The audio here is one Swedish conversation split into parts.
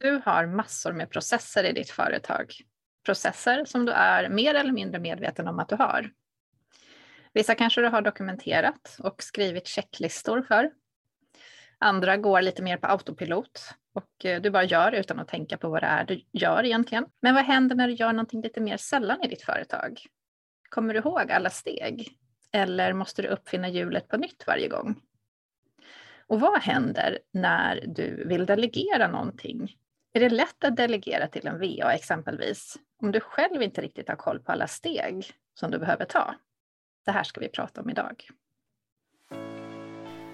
Du har massor med processer i ditt företag. Processer som du är mer eller mindre medveten om att du har. Vissa kanske du har dokumenterat och skrivit checklistor för. Andra går lite mer på autopilot och eh, du bara gör utan att tänka på vad det är du gör egentligen. Men vad händer när du gör någonting lite mer sällan i ditt företag? Kommer du ihåg alla steg? Eller måste du uppfinna hjulet på nytt varje gång? Och vad händer när du vill delegera någonting? Är det lätt att delegera till en VA exempelvis, om du själv inte riktigt har koll på alla steg som du behöver ta? Det här ska vi prata om idag.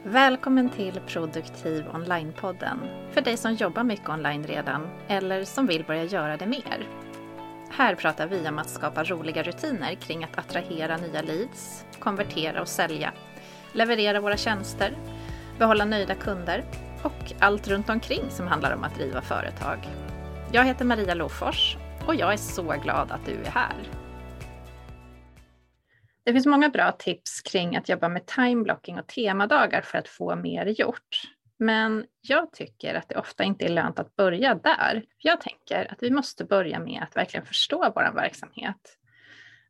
Välkommen till Produktiv Online-podden för dig som jobbar mycket online redan eller som vill börja göra det mer. Här pratar vi om att skapa roliga rutiner kring att attrahera nya leads, konvertera och sälja, leverera våra tjänster, behålla nöjda kunder och allt runt omkring som handlar om att driva företag. Jag heter Maria Lofors och jag är så glad att du är här. Det finns många bra tips kring att jobba med timeblocking och temadagar för att få mer gjort. Men jag tycker att det ofta inte är lönt att börja där. Jag tänker att vi måste börja med att verkligen förstå vår verksamhet.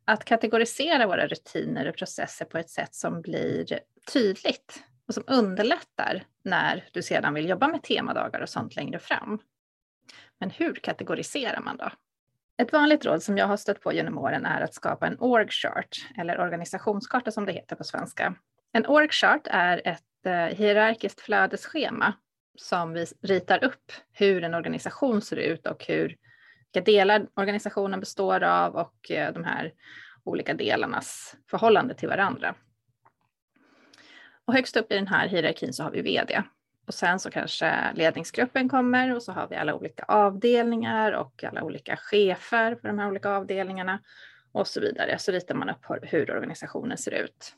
Att kategorisera våra rutiner och processer på ett sätt som blir tydligt och som underlättar när du sedan vill jobba med temadagar och sånt längre fram. Men hur kategoriserar man då? Ett vanligt råd som jag har stött på genom åren är att skapa en org chart, eller organisationskarta som det heter på svenska. En org chart är ett eh, hierarkiskt flödesschema som vi ritar upp hur en organisation ser ut och hur, vilka delar organisationen består av och eh, de här olika delarnas förhållande till varandra. Och högst upp i den här hierarkin så har vi vd. Och sen så kanske ledningsgruppen kommer och så har vi alla olika avdelningar och alla olika chefer för de här olika avdelningarna och så vidare. Så ritar man upp hur organisationen ser ut.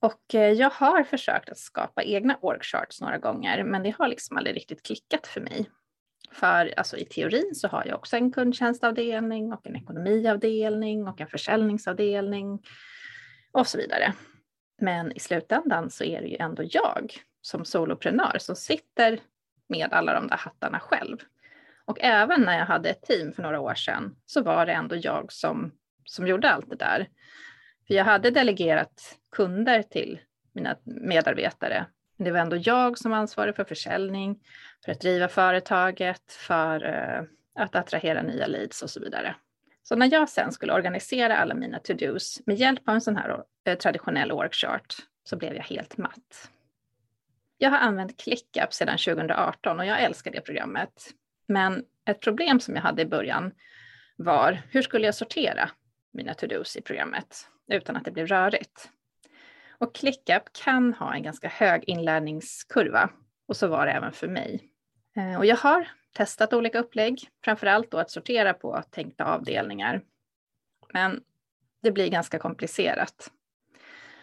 Och eh, jag har försökt att skapa egna orgcharts några gånger, men det har liksom aldrig riktigt klickat för mig. För alltså, i teorin så har jag också en kundtjänstavdelning och en ekonomiavdelning och en försäljningsavdelning och så vidare. Men i slutändan så är det ju ändå jag som soloprenör som sitter med alla de där hattarna själv. Och även när jag hade ett team för några år sedan så var det ändå jag som, som gjorde allt det där. För jag hade delegerat kunder till mina medarbetare. Men det var ändå jag som ansvarig för försäljning, för att driva företaget, för eh, att attrahera nya leads och så vidare. Så när jag sen skulle organisera alla mina to-dos med hjälp av en sån här eh, traditionell org-chart så blev jag helt matt. Jag har använt ClickUp sedan 2018 och jag älskar det programmet. Men ett problem som jag hade i början var hur skulle jag sortera mina to-dos i programmet utan att det blev rörigt? Och ClickUp kan ha en ganska hög inlärningskurva och så var det även för mig. Eh, och jag har testat olika upplägg, framförallt då att sortera på tänkta avdelningar. Men det blir ganska komplicerat.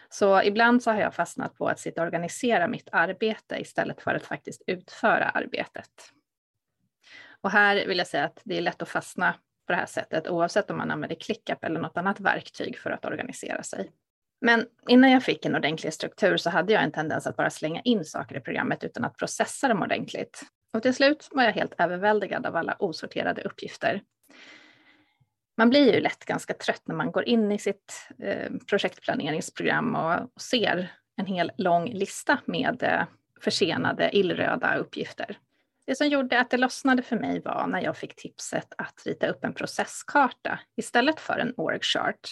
Så ibland så har jag fastnat på att sitta och organisera mitt arbete istället för att faktiskt utföra arbetet. Och här vill jag säga att det är lätt att fastna på det här sättet oavsett om man använder ClickUp eller något annat verktyg för att organisera sig. Men innan jag fick en ordentlig struktur så hade jag en tendens att bara slänga in saker i programmet utan att processa dem ordentligt. Och till slut var jag helt överväldigad av alla osorterade uppgifter. Man blir ju lätt ganska trött när man går in i sitt eh, projektplaneringsprogram och, och, ser en hel lång lista med eh, försenade illröda uppgifter. Det som gjorde att det lossnade för mig var när jag fick tipset att rita upp en processkarta istället för en org chart.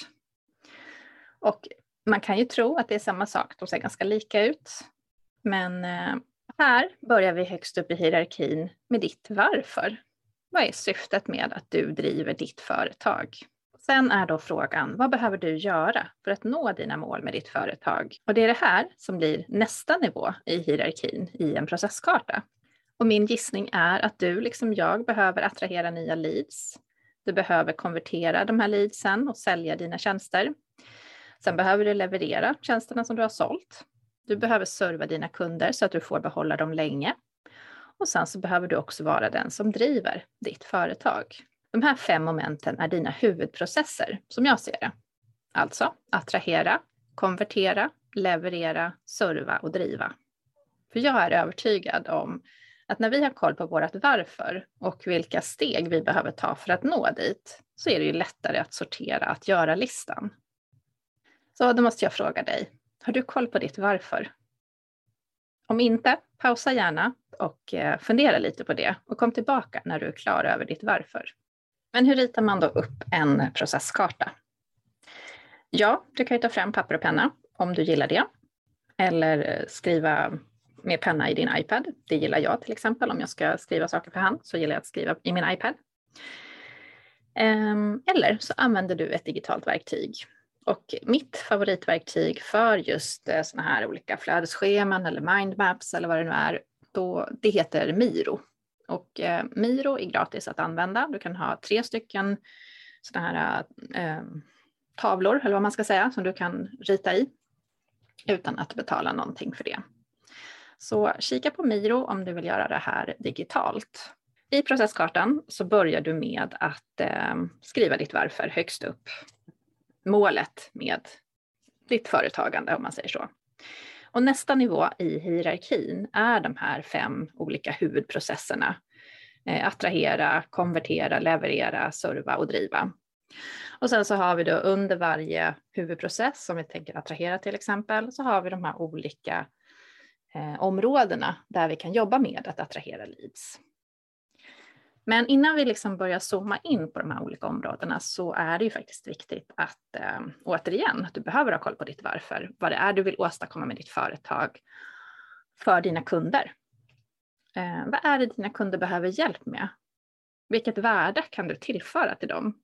Och man kan ju tro att det är samma sak, de ser ganska lika ut. Men eh, här börjar vi högst upp i hierarkin med ditt varför. Vad är syftet med att du driver ditt företag? Sen är då frågan, vad behöver du göra för att nå dina mål med ditt företag? Och det är det här som blir nästa nivå i hierarkin i en processkarta. Och min gissning är att du, liksom jag, behöver attrahera nya leads. Du behöver konvertera de här leadsen och sälja dina tjänster. Sen behöver du leverera tjänsterna som du har sålt. Du behöver serva dina kunder så att du får behålla dem länge. Och sen så behöver du också vara den som driver ditt företag. De här fem momenten är dina huvudprocesser som jag ser det. Alltså attrahera, konvertera, leverera, serva och driva. För jag är övertygad om att när vi har koll på vårt varför och vilka steg vi behöver ta för att nå dit, så är det ju lättare att sortera att göra-listan. Så då måste jag fråga dig, har du koll på ditt varför? Om inte, pausa gärna och eh, fundera lite på det och kom tillbaka när du är klar över ditt varför. Men hur ritar man då upp en processkarta? Ja, du kan ju ta fram papper och penna om du gillar det. Eller eh, skriva med penna i din iPad. Det gillar jag till exempel. Om jag ska skriva saker för hand så gillar jag att skriva i min iPad. Ehm, eller så använder du ett digitalt verktyg. Och mitt favoritverktyg för just eh, sådana här olika flödesscheman eller mindmaps eller vad det nu är, då, det heter Miro. Och eh, Miro är gratis att använda. Du kan ha tre stycken sådana här eh, tavlor, eller vad man ska säga, som du kan rita i utan att betala någonting för det. Så kika på Miro om du vill göra det här digitalt. I processkartan så börjar du med att eh, skriva ditt varför högst upp. Målet med ditt företagande om man säger så. Och nästa nivå i hierarkin är de här fem olika huvudprocesserna. Eh, attrahera, konvertera, leverera, serva och driva. Och sen så har vi då under varje huvudprocess, som vi tänker attrahera till exempel, så har vi de här olika eh, områdena där vi kan jobba med att attrahera leads. Men innan vi liksom börjar zooma in på de här olika områdena så är det ju faktiskt viktigt att eh, återigen, du behöver ha koll på ditt varför, vad det är du vill åstadkomma med ditt företag för dina kunder. Eh, vad är det dina kunder behöver hjälp med? Vilket värde kan du tillföra till dem?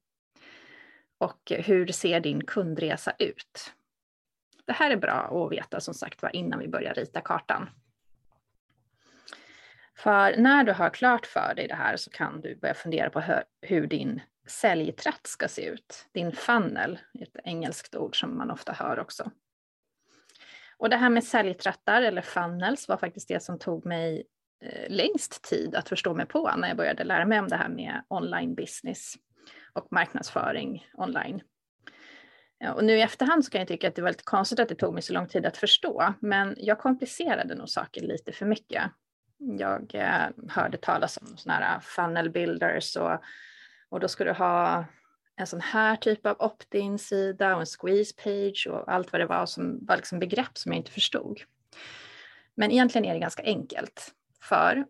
Och hur ser din kundresa ut? Det här är bra att veta som sagt var innan vi börjar rita kartan. För när du har klart för dig det här så kan du börja fundera på hur din säljtratt ska se ut. Din funnel, ett engelskt ord som man ofta hör också. Och det här med säljtrattar eller funnels var faktiskt det som tog mig eh, längst tid att förstå mig på när jag började lära mig om det här med online business och marknadsföring online. Ja, och nu i efterhand så kan jag tycka att det var lite konstigt att det tog mig så lång tid att förstå, men jag komplicerade nog saker lite för mycket. Jag eh, hörde talas om sådana här funnel builders och, och då ska du ha en sån här typ av opt-in-sida och en squeeze page och allt vad det var som var liksom begrepp som jag inte förstod. Men egentligen är det ganska enkelt. För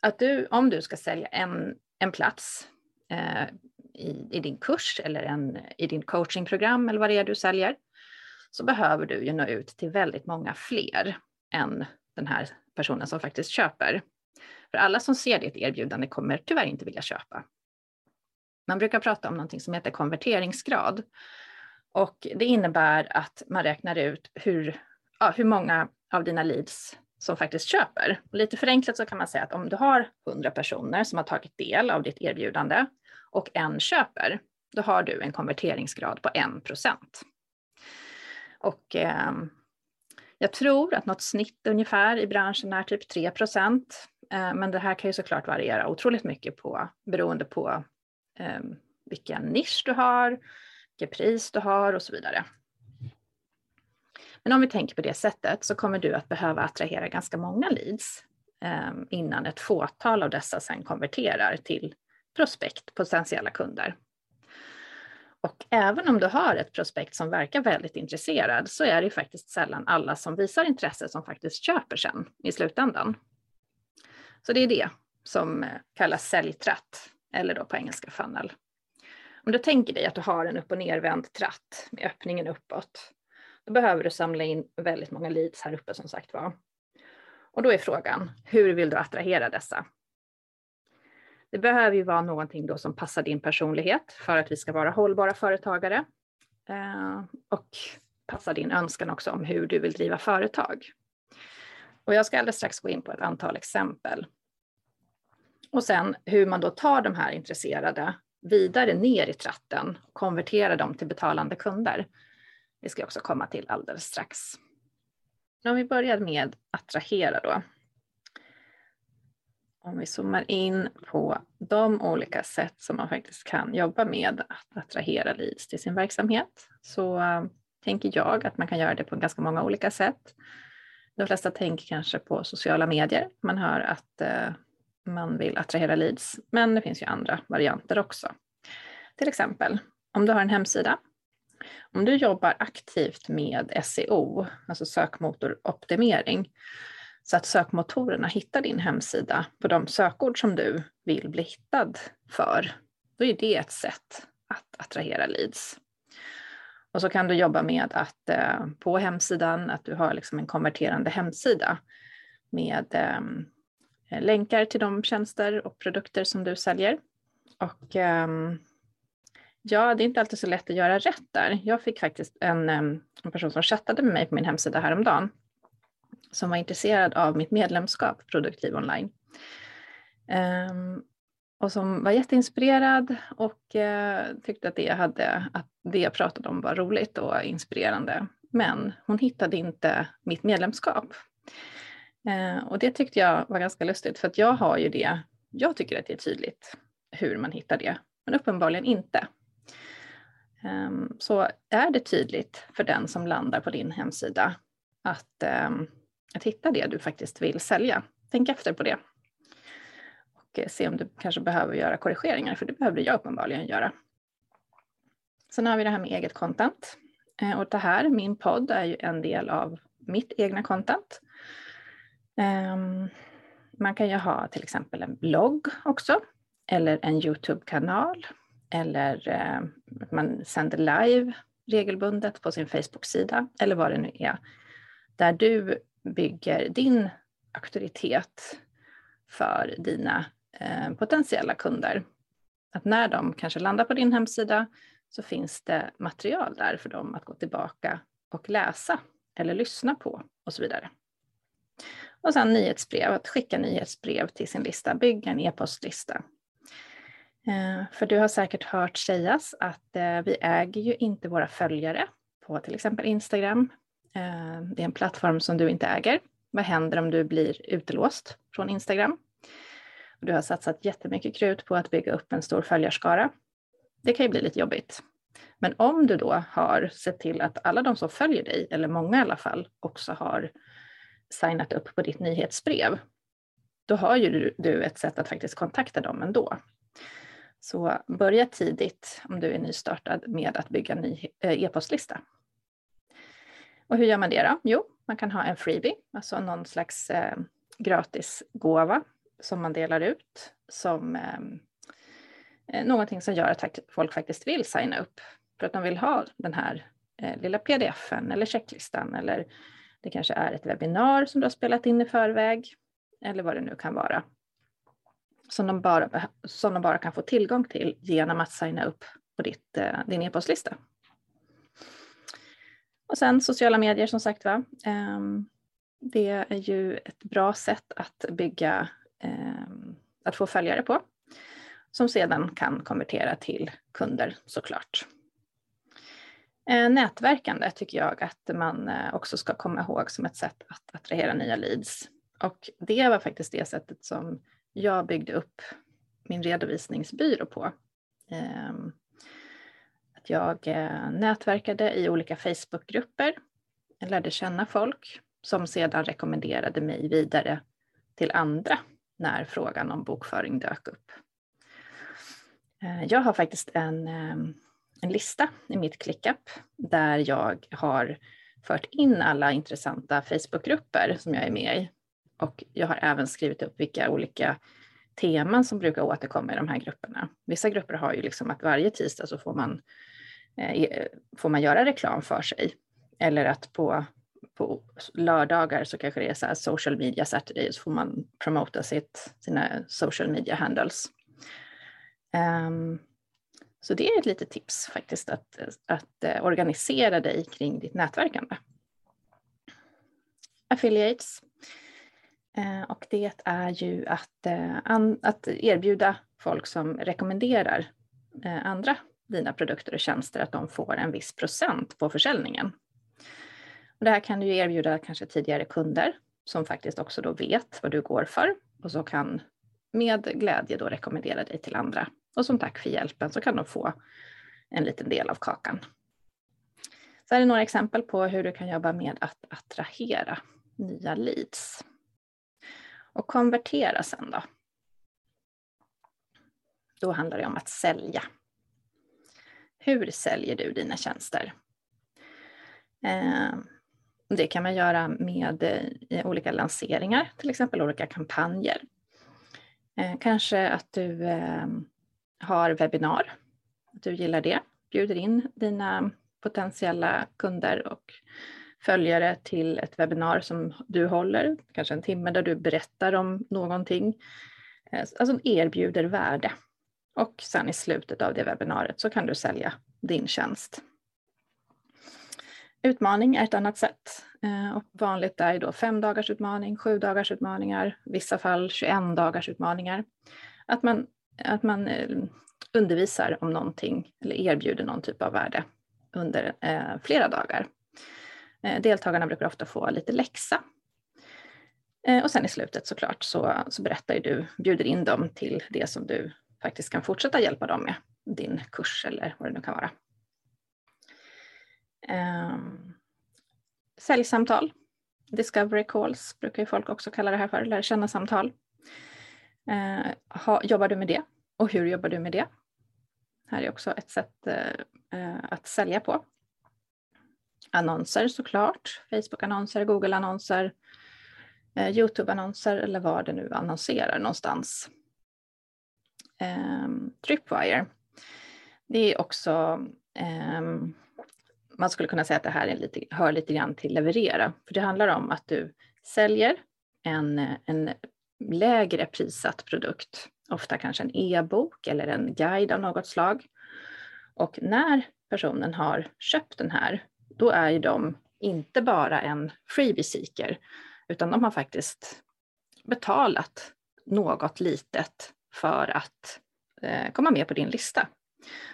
att du, om du ska sälja en, en plats eh, i, i, din kurs eller en, i din coachingprogram eller vad det är du säljer, så behöver du ju nå ut till väldigt många fler än den här personen som faktiskt köper. För alla som ser ditt erbjudande kommer tyvärr inte vilja köpa. Man brukar prata om någonting som heter konverteringsgrad. Och det innebär att man räknar ut hur, ja, hur många av dina leads som faktiskt köper. Och lite förenklat så kan man säga att om du har 100 personer som har tagit del av ditt erbjudande och en köper, då har du en konverteringsgrad på 1 procent. Och eh, jag tror att något snitt ungefär i branschen är typ 3 procent. Eh, men det här kan ju såklart variera otroligt mycket på, beroende på eh, vilken nisch du har, vilket pris du har och så vidare. Men om vi tänker på det sättet så kommer du att behöva attrahera ganska många leads eh, innan ett fåtal av dessa sen konverterar till prospekt, potentiella kunder. Och även om du har ett prospekt som verkar väldigt intresserad så är det faktiskt sällan alla som visar intresse som faktiskt köper sen i slutändan. Så det är det som eh, kallas säljtratt, eller då på engelska funnel. Om du tänker dig att du har en upp och nervänd tratt med öppningen uppåt, då behöver du samla in väldigt många leads här uppe som sagt var. Och då är frågan, hur vill du attrahera dessa? Det behöver ju vara någonting då som passar din personlighet för att vi ska vara hållbara företagare. Eh, och passar din önskan också om hur du vill driva företag. Och jag ska alldeles strax gå in på ett antal exempel. Och sen hur man då tar de här intresserade vidare ner i tratten och konverterar dem till betalande kunder. Det ska jag också komma till alldeles strax. Om vi börjar med attrahera då om vi zoomar in på de olika sätt som man faktiskt kan jobba med att attrahera leads till sin verksamhet så uh, tänker jag att man kan göra det på ganska många olika sätt. De flesta tänker kanske på sociala medier. Man hör att eh, man vill attrahera leads, men det finns ju andra varianter också. Till exempel om du har en hemsida. Om du jobbar aktivt med SEO, alltså sökmotoroptimering, så att sökmotorerna hittar din hemsida på de sökord som du vill bli hittad för, då är det ett sätt att attrahera leads. Och så kan du jobba med att eh, på hemsidan, att du har liksom en konverterande hemsida med eh, länkar till de tjänster och produkter som du säljer. Och eh, ja, det är inte alltid så lätt att göra rätt där. Jag fick faktiskt en, ehm, en person som chattade med mig på min hemsida häromdagen som var intresserad av mitt medlemskap Produktiv online. Um, och som var jätteinspirerad och uh, tyckte att det, jag hade, att det jag pratade om var roligt och inspirerande. Men hon hittade inte mitt medlemskap. Uh, och det tyckte jag var ganska lustigt för att jag har ju det, jag tycker att det är tydligt hur man hittar det, men uppenbarligen inte. Um, så är det tydligt för den som landar på din hemsida att um, att hitta det du faktiskt vill sälja. Tänk efter på det. Och eh, se om du kanske behöver göra korrigeringar, för det behövde jag uppenbarligen göra. Sen har vi det här med eget content. Eh, och det här, min podd, är ju en del av mitt egna content. Ehm, man kan ju ha till exempel en blogg också, eller en Youtube-kanal, eller eh, man sänder live regelbundet på sin Facebook-sida, eller vad det nu är, där du bygger din auktoritet för dina eh, potentiella kunder. Att när de kanske landar på din hemsida så finns det material där för dem att gå tillbaka och läsa eller lyssna på och så vidare. Och sen nyhetsbrev, att skicka nyhetsbrev till sin lista, bygga en e-postlista. Eh, för du har säkert hört sägas att eh, vi äger ju inte våra följare på till exempel Instagram, Eh, det är en plattform som du inte äger. Vad händer om du blir utelåst från Instagram? Du har satsat jättemycket krut på att bygga upp en stor följarskara. Det kan ju bli lite jobbigt. Men om du då har sett till att alla de som följer dig, eller många i alla fall, också har signat upp på ditt nyhetsbrev, då har ju du ett sätt att faktiskt kontakta dem ändå. Så börja tidigt om du är nystartad med att bygga en ny eh, e-postlista. Och hur gör man det då? Jo, man kan ha en freebie, alltså någon slags eh, gratis gåva som man delar ut som ehm, eh, någonting som gör att folk faktiskt vill signa upp för att de vill ha den här eh, lilla pdfen eller checklistan eller det kanske är ett webbinar som du har spelat in i förväg eller vad det nu kan vara. Som de bara, som de bara kan få tillgång till genom att signa upp på ditt, eh, din e-postlista. Och sen sociala medier som sagt var. Ehm, det är ju ett bra sätt att bygga, ehm, att få följare på, som sedan kan konvertera till kunder såklart. Eh, nätverkande tycker jag att man eh, också ska komma ihåg som ett sätt att attrahera nya leads. Och det var faktiskt det sättet som jag byggde upp min redovisningsbyrå på. Ehm, att jag eh, nätverkade i olika Facebookgrupper. Jag lärde känna folk som sedan rekommenderade mig vidare till andra när frågan om bokföring dök upp. Eh, jag har faktiskt en, eh, en lista i mitt ClickUp där jag har fört in alla intressanta Facebookgrupper som jag är med i. Och jag har även skrivit upp vilka olika teman som brukar återkomma i de här grupperna. Vissa grupper har ju liksom att varje tisdag så får man Eh, får man göra reklam för sig. Eller att på, på lördagar så kanske det är så här social media Saturday, så får man promota sitt, sina social media handles. Um, så det är ett litet tips faktiskt att, att eh, organisera dig kring ditt nätverkande. Affiliates. Eh, och det är ju att, att erbjuda folk som rekommenderar andra dina produkter och tjänster att de får en viss procent på försäljningen. Och det här kan du erbjuda kanske tidigare kunder som faktiskt också då vet vad du går för och så kan med glädje då rekommendera dig till andra. Och som tack för hjälpen så kan de få en liten del av kakan. Så här är några exempel på hur du kan jobba med att attrahera nya leads. Och konvertera sen då. Då handlar det om att sälja. Hur säljer du dina tjänster? Ehm, det kan man göra med eh, olika lanseringar, till exempel olika kampanjer. Eh, kanske att du ehm, har webbinar, att du gillar det, bjuder in dina potentiella kunder och följare till ett webbinar som du håller, kanske en timme där du berättar om någonting. Eh, alltså erbjuder värde. Och sen i slutet av det webbinariet så kan du sälja din tjänst. Utmaning är ett annat sätt. Eh, och vanligt är då fem dagars utmaning, sju dagars utmaningar, vissa fall 21 dagars utmaningar. Att man, att man eh, undervisar om någonting eller erbjuder någon typ av värde under eh, flera dagar. deltagarna brukar ofta få lite läxa. och sen i slutet såklart så, så berättar du, bjuder in dem till det som du faktiskt kan fortsätta hjälpa dem med, din kurs eller vad det nu kan vara. Um, säljsamtal, discovery calls brukar ju folk också kalla det här för, lära känna samtal. Uh, ha, jobbar du med det? Och hur jobbar du med det? Här är också ett sätt uh, att sälja på. Annonser såklart, Facebook-annonser, Google-annonser, uh, Youtube-annonser eller var det nu annonserar någonstans. Ehm, tripwire, det är också ehm, man skulle kunna säga att det här är lite, hör lite grann till leverera, för det handlar om att du säljer en, en lägre prissatt produkt, ofta kanske en e-bok eller en guide av något slag. Och när personen har köpt den här, då är ju de inte bara en freebie seeker, utan de har faktiskt betalat något litet för att eh, komma med på din lista.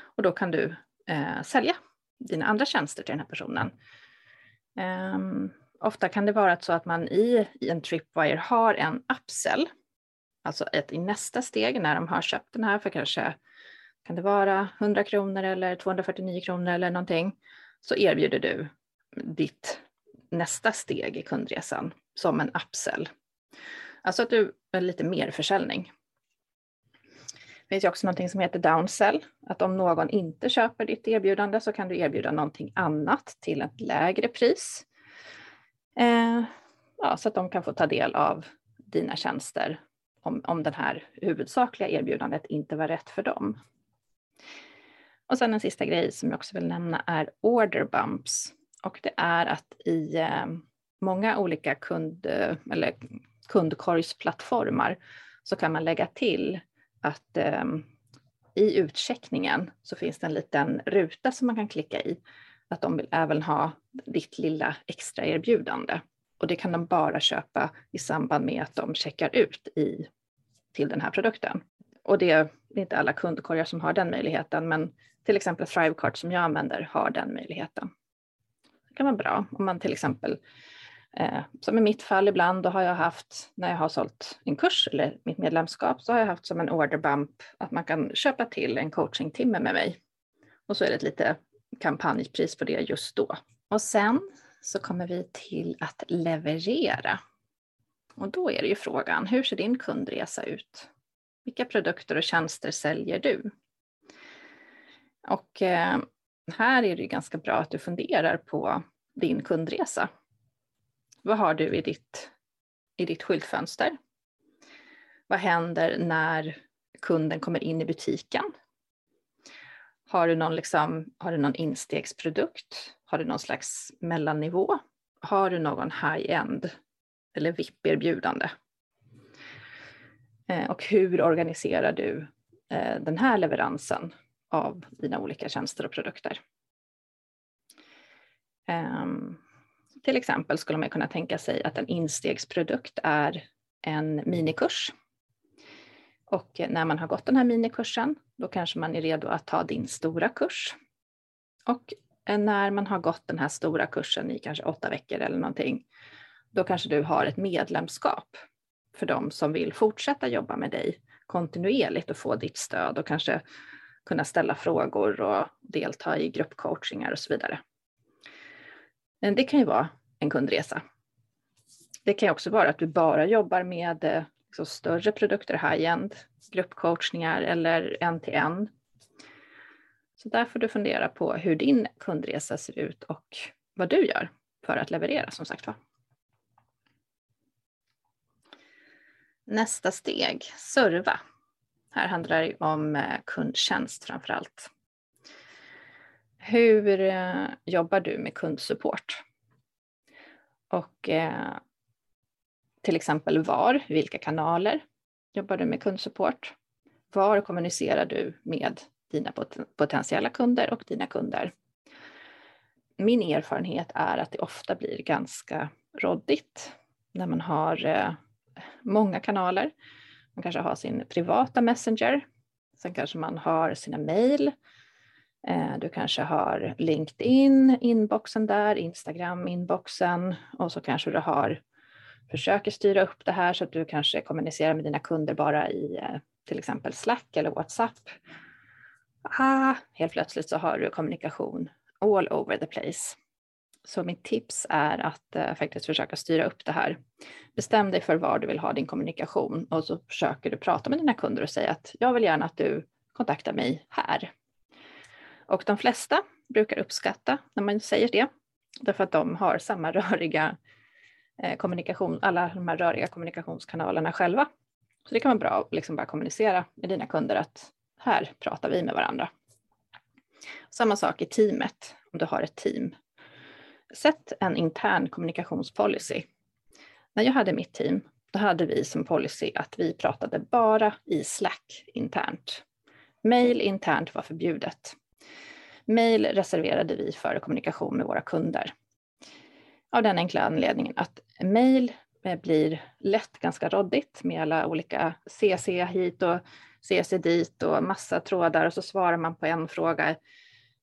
Och då kan du eh, sälja dina andra tjänster till den här personen. Um, ofta kan det vara så att man i, i en Tripwire har en upsell, alltså ett i nästa steg när de har köpt den här för kanske kan det vara 100 kronor eller 249 kronor eller någonting, så erbjuder du ditt nästa steg i kundresan som en upsell. Alltså att du är lite mer försäljning. Det finns ju också någonting som heter downsell, att om någon inte köper ditt erbjudande så kan du erbjuda någonting annat till ett lägre pris. Eh, ja, så att de kan få ta del av dina tjänster om, om det här huvudsakliga erbjudandet inte var rätt för dem. Och sen en sista grej som jag också vill nämna är order bumps. Och det är att i eh, många olika kund, eh, eller kundkorgsplattformar så kan man lägga till att eh, i utcheckningen så finns det en liten ruta som man kan klicka i. Att de vill även ha ditt lilla extra erbjudande. Och det kan de bara köpa i samband med att de checkar ut i, till den här produkten. Och det är inte alla kundkorgar som har den möjligheten, men till exempel Thrivecart som jag använder har den möjligheten. Det kan vara bra om man till exempel Eh, som i mitt fall ibland, då har jag haft, när jag har sålt en kurs eller mitt medlemskap, så har jag haft som en order bump att man kan köpa till en coachingtimme med mig. Och så är det ett lite kampanjpris på det just då. Och sen så kommer vi till att leverera. Och då är det ju frågan, hur ser din kundresa ut? Vilka produkter och tjänster säljer du? Och eh, här är det ju ganska bra att du funderar på din kundresa. Vad har du i ditt, i ditt skyltfönster? Vad händer när kunden kommer in i butiken? Har du någon, liksom, har du någon instegsprodukt? Har du någon slags mellannivå? Har du någon high-end eller VIP-erbjudande? Eh, och hur organiserar du eh, den här leveransen av dina olika tjänster och produkter? Ehm, till exempel skulle man kunna tänka sig att en instegsprodukt är en minikurs. Och när man har gått den här minikursen, då kanske man är redo att ta din stora kurs. Och när man har gått den här stora kursen i kanske åtta veckor eller någonting, då kanske du har ett medlemskap för de som vill fortsätta jobba med dig kontinuerligt och få ditt stöd och kanske kunna ställa frågor och delta i gruppcoachingar och så vidare. Eh, det kan ju vara en kundresa. Det kan också vara att du bara jobbar med eh, liksom större produkter, high-end, gruppcoachningar eller en-till-en. Så där får du fundera på hur din kundresa ser ut och vad du gör för att leverera som sagt var. Nästa steg, serva. Här handlar det om eh, kundtjänst framför allt. Hur eh, jobbar du med kundsupport? Och eh, till exempel var, vilka kanaler jobbar du med kundsupport? Var kommunicerar du med dina potentiella kunder och dina kunder? Min erfarenhet är att det ofta blir ganska råddigt när man har eh, många kanaler. Man kanske har sin privata Messenger. Sen kanske man har sina mejl. Eh, du kanske har LinkedIn, inboxen där, Instagram, inboxen och så kanske du har försöker styra upp det här så att du kanske kommunicerar med dina kunder bara i eh, till exempel Slack eller WhatsApp. Ah, helt plötsligt så har du kommunikation all over the place. Så mitt tips är att eh, faktiskt försöka styra upp det här. Bestäm dig för var du vill ha din kommunikation och så försöker du prata med dina kunder och säga att jag vill gärna att du kontaktar mig här. Och de flesta brukar uppskatta när man säger det, därför att de har samma röriga eh, kommunikation, alla de här röriga kommunikationskanalerna själva. Så det kan vara bra att liksom bara kommunicera med dina kunder att här pratar vi med varandra. Samma sak i teamet, om du har ett team Sätt en intern kommunikationspolicy. När jag hade mitt team, då hade vi som policy att vi pratade bara i Slack internt. Mail internt var förbjudet. Mail reserverade vi för kommunikation med våra kunder. Av den enkla anledningen att mail eh, blir lätt ganska råddigt med alla olika CC hit och CC dit och massa trådar och så svarar man på en fråga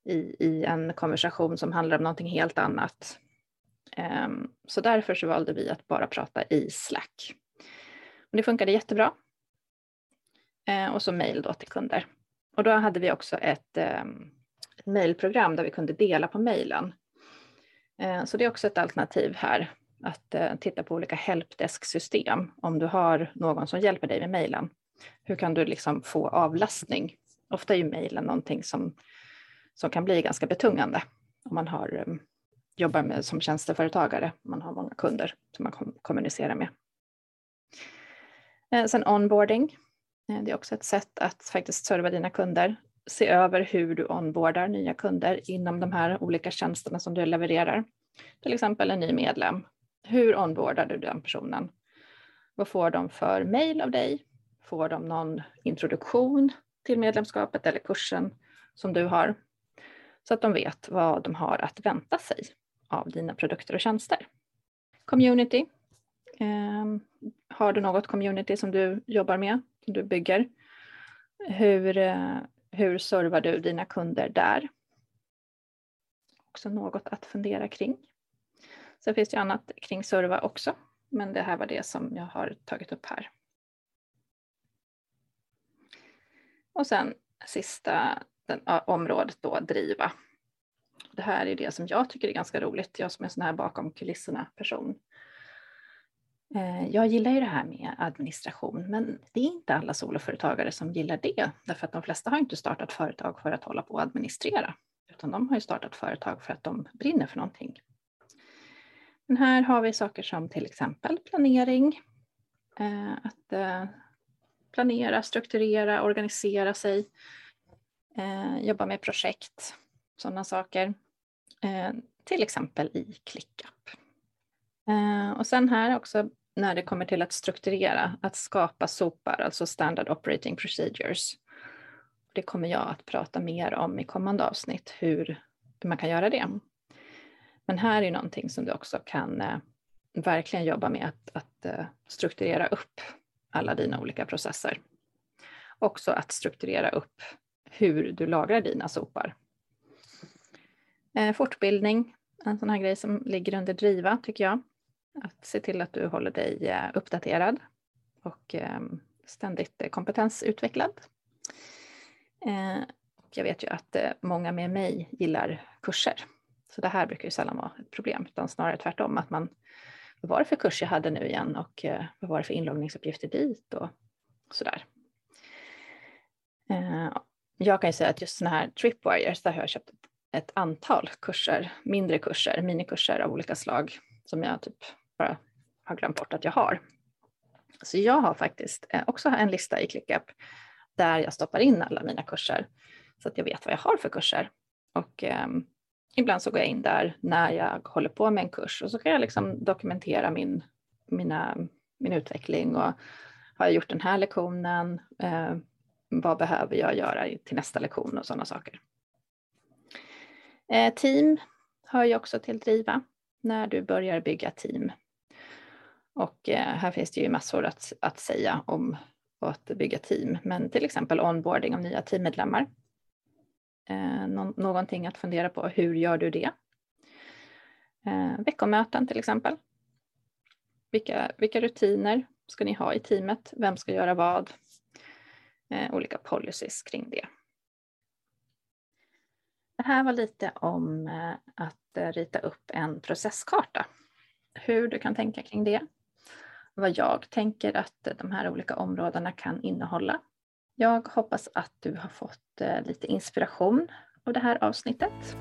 i, i en konversation som handlar om någonting helt annat. Ehm, så därför så valde vi att bara prata i Slack. Och det funkade jättebra. Ehm, och så mejl då till kunder. Och då hade vi också ett, ehm, ett mejlprogram där vi kunde dela på mejlen. Eh, så det är också ett alternativ här att eh, titta på olika helpdesk-system. Om du har någon som hjälper dig med mejlen, hur kan du liksom få avlastning? Ofta är ju mejlen någonting som som kan bli ganska betungande om man har, ehm, jobbar med som tjänsteföretagare, man har många kunder som man kom, kommunicerar med. Eh, sen onboarding, Eh, det är också ett sätt att faktiskt serva dina kunder. Se över hur du onboardar nya kunder inom de här olika tjänsterna som du levererar. Till exempel en ny medlem. Hur onboardar du den personen? Vad får de för mail av dig? Får de någon introduktion till medlemskapet eller kursen som du har? så att de vet vad de har att vänta sig av dina produkter och tjänster. Community. Eh, har du något community som du jobbar med, du bygger? Hur, eh, hur servar du dina kunder där? Också något att fundera kring. Sen finns det annat kring serva också, men det här var det som jag har tagit upp här. Och sen sista den, området då driva. Det här är det som jag tycker är ganska roligt, jag som är en sån här bakom kulisserna person. Eh, jag gillar ju det här med administration, men det är inte alla soloföretagare som gillar det, därför att de flesta har inte startat företag för att hålla på och administrera, utan de har ju startat företag för att de brinner för någonting. Men här har vi saker som till exempel planering, eh, att eh, planera, strukturera, organisera sig, jobba med projekt, sådana saker. Till exempel i ClickUp. Och sen här också när det kommer till att strukturera, att skapa SOPar, alltså Standard Operating Procedures. Det kommer jag att prata mer om i kommande avsnitt, hur man kan göra det. Men här är någonting som du också kan eh, verkligen jobba med, att, att eh, strukturera upp alla dina olika processer. Också att strukturera upp hur du lagrar dina sopar. Eh, fortbildning, en sån här grej som ligger under driva tycker jag. Att se till att du håller dig eh, uppdaterad och eh, ständigt kompetensutvecklad. Eh, jag vet ju att många med mig gillar kurser, så det här brukar ju sällan vara ett problem, utan snarare tvärtom, att man vad var det för kurs jag hade nu igen och vad var det för inloggningsuppgifter dit och sådär. Jag kan ju säga att just sådana här tripwires, där har jag köpt ett antal kurser, mindre kurser, minikurser av olika slag som jag typ bara har glömt bort att jag har. Så jag har faktiskt eh, också en lista i ClickUp där jag stoppar in alla mina kurser så att jag vet vad jag har för kurser. Och eh, ibland så går jag in där när jag håller på med en kurs och så kan jag liksom dokumentera min, mina, min utveckling och har jag gjort den här lektionen? Eh, vad behöver jag göra till nästa lektion och sådana saker. Eh, team hör ju också till driva när du börjar bygga team. Och eh, här finns det ju massor att, att säga om att bygga team, men till exempel onboarding av nya teammedlemmar. Eh, Nå någonting att fundera på, hur gör du det? Eh, veckomöten till exempel. Vilka, vilka rutiner ska ni ha i teamet? Vem ska göra vad? Olika policies kring det. Det här var lite om att rita upp en processkarta. Hur du kan tänka kring det. Vad jag tänker att de här olika områdena kan innehålla. Jag hoppas att du har fått eh, lite inspiration av det här avsnittet.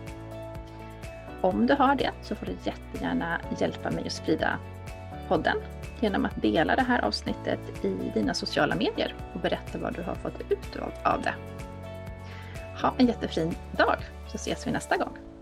Om du har det så får du jättegärna hjälpa mig att sprida podden genom att dela det här avsnittet i dina sociala medier och berätta vad du har fått ut av det. Ha en jättefin dag så ses vi nästa gång.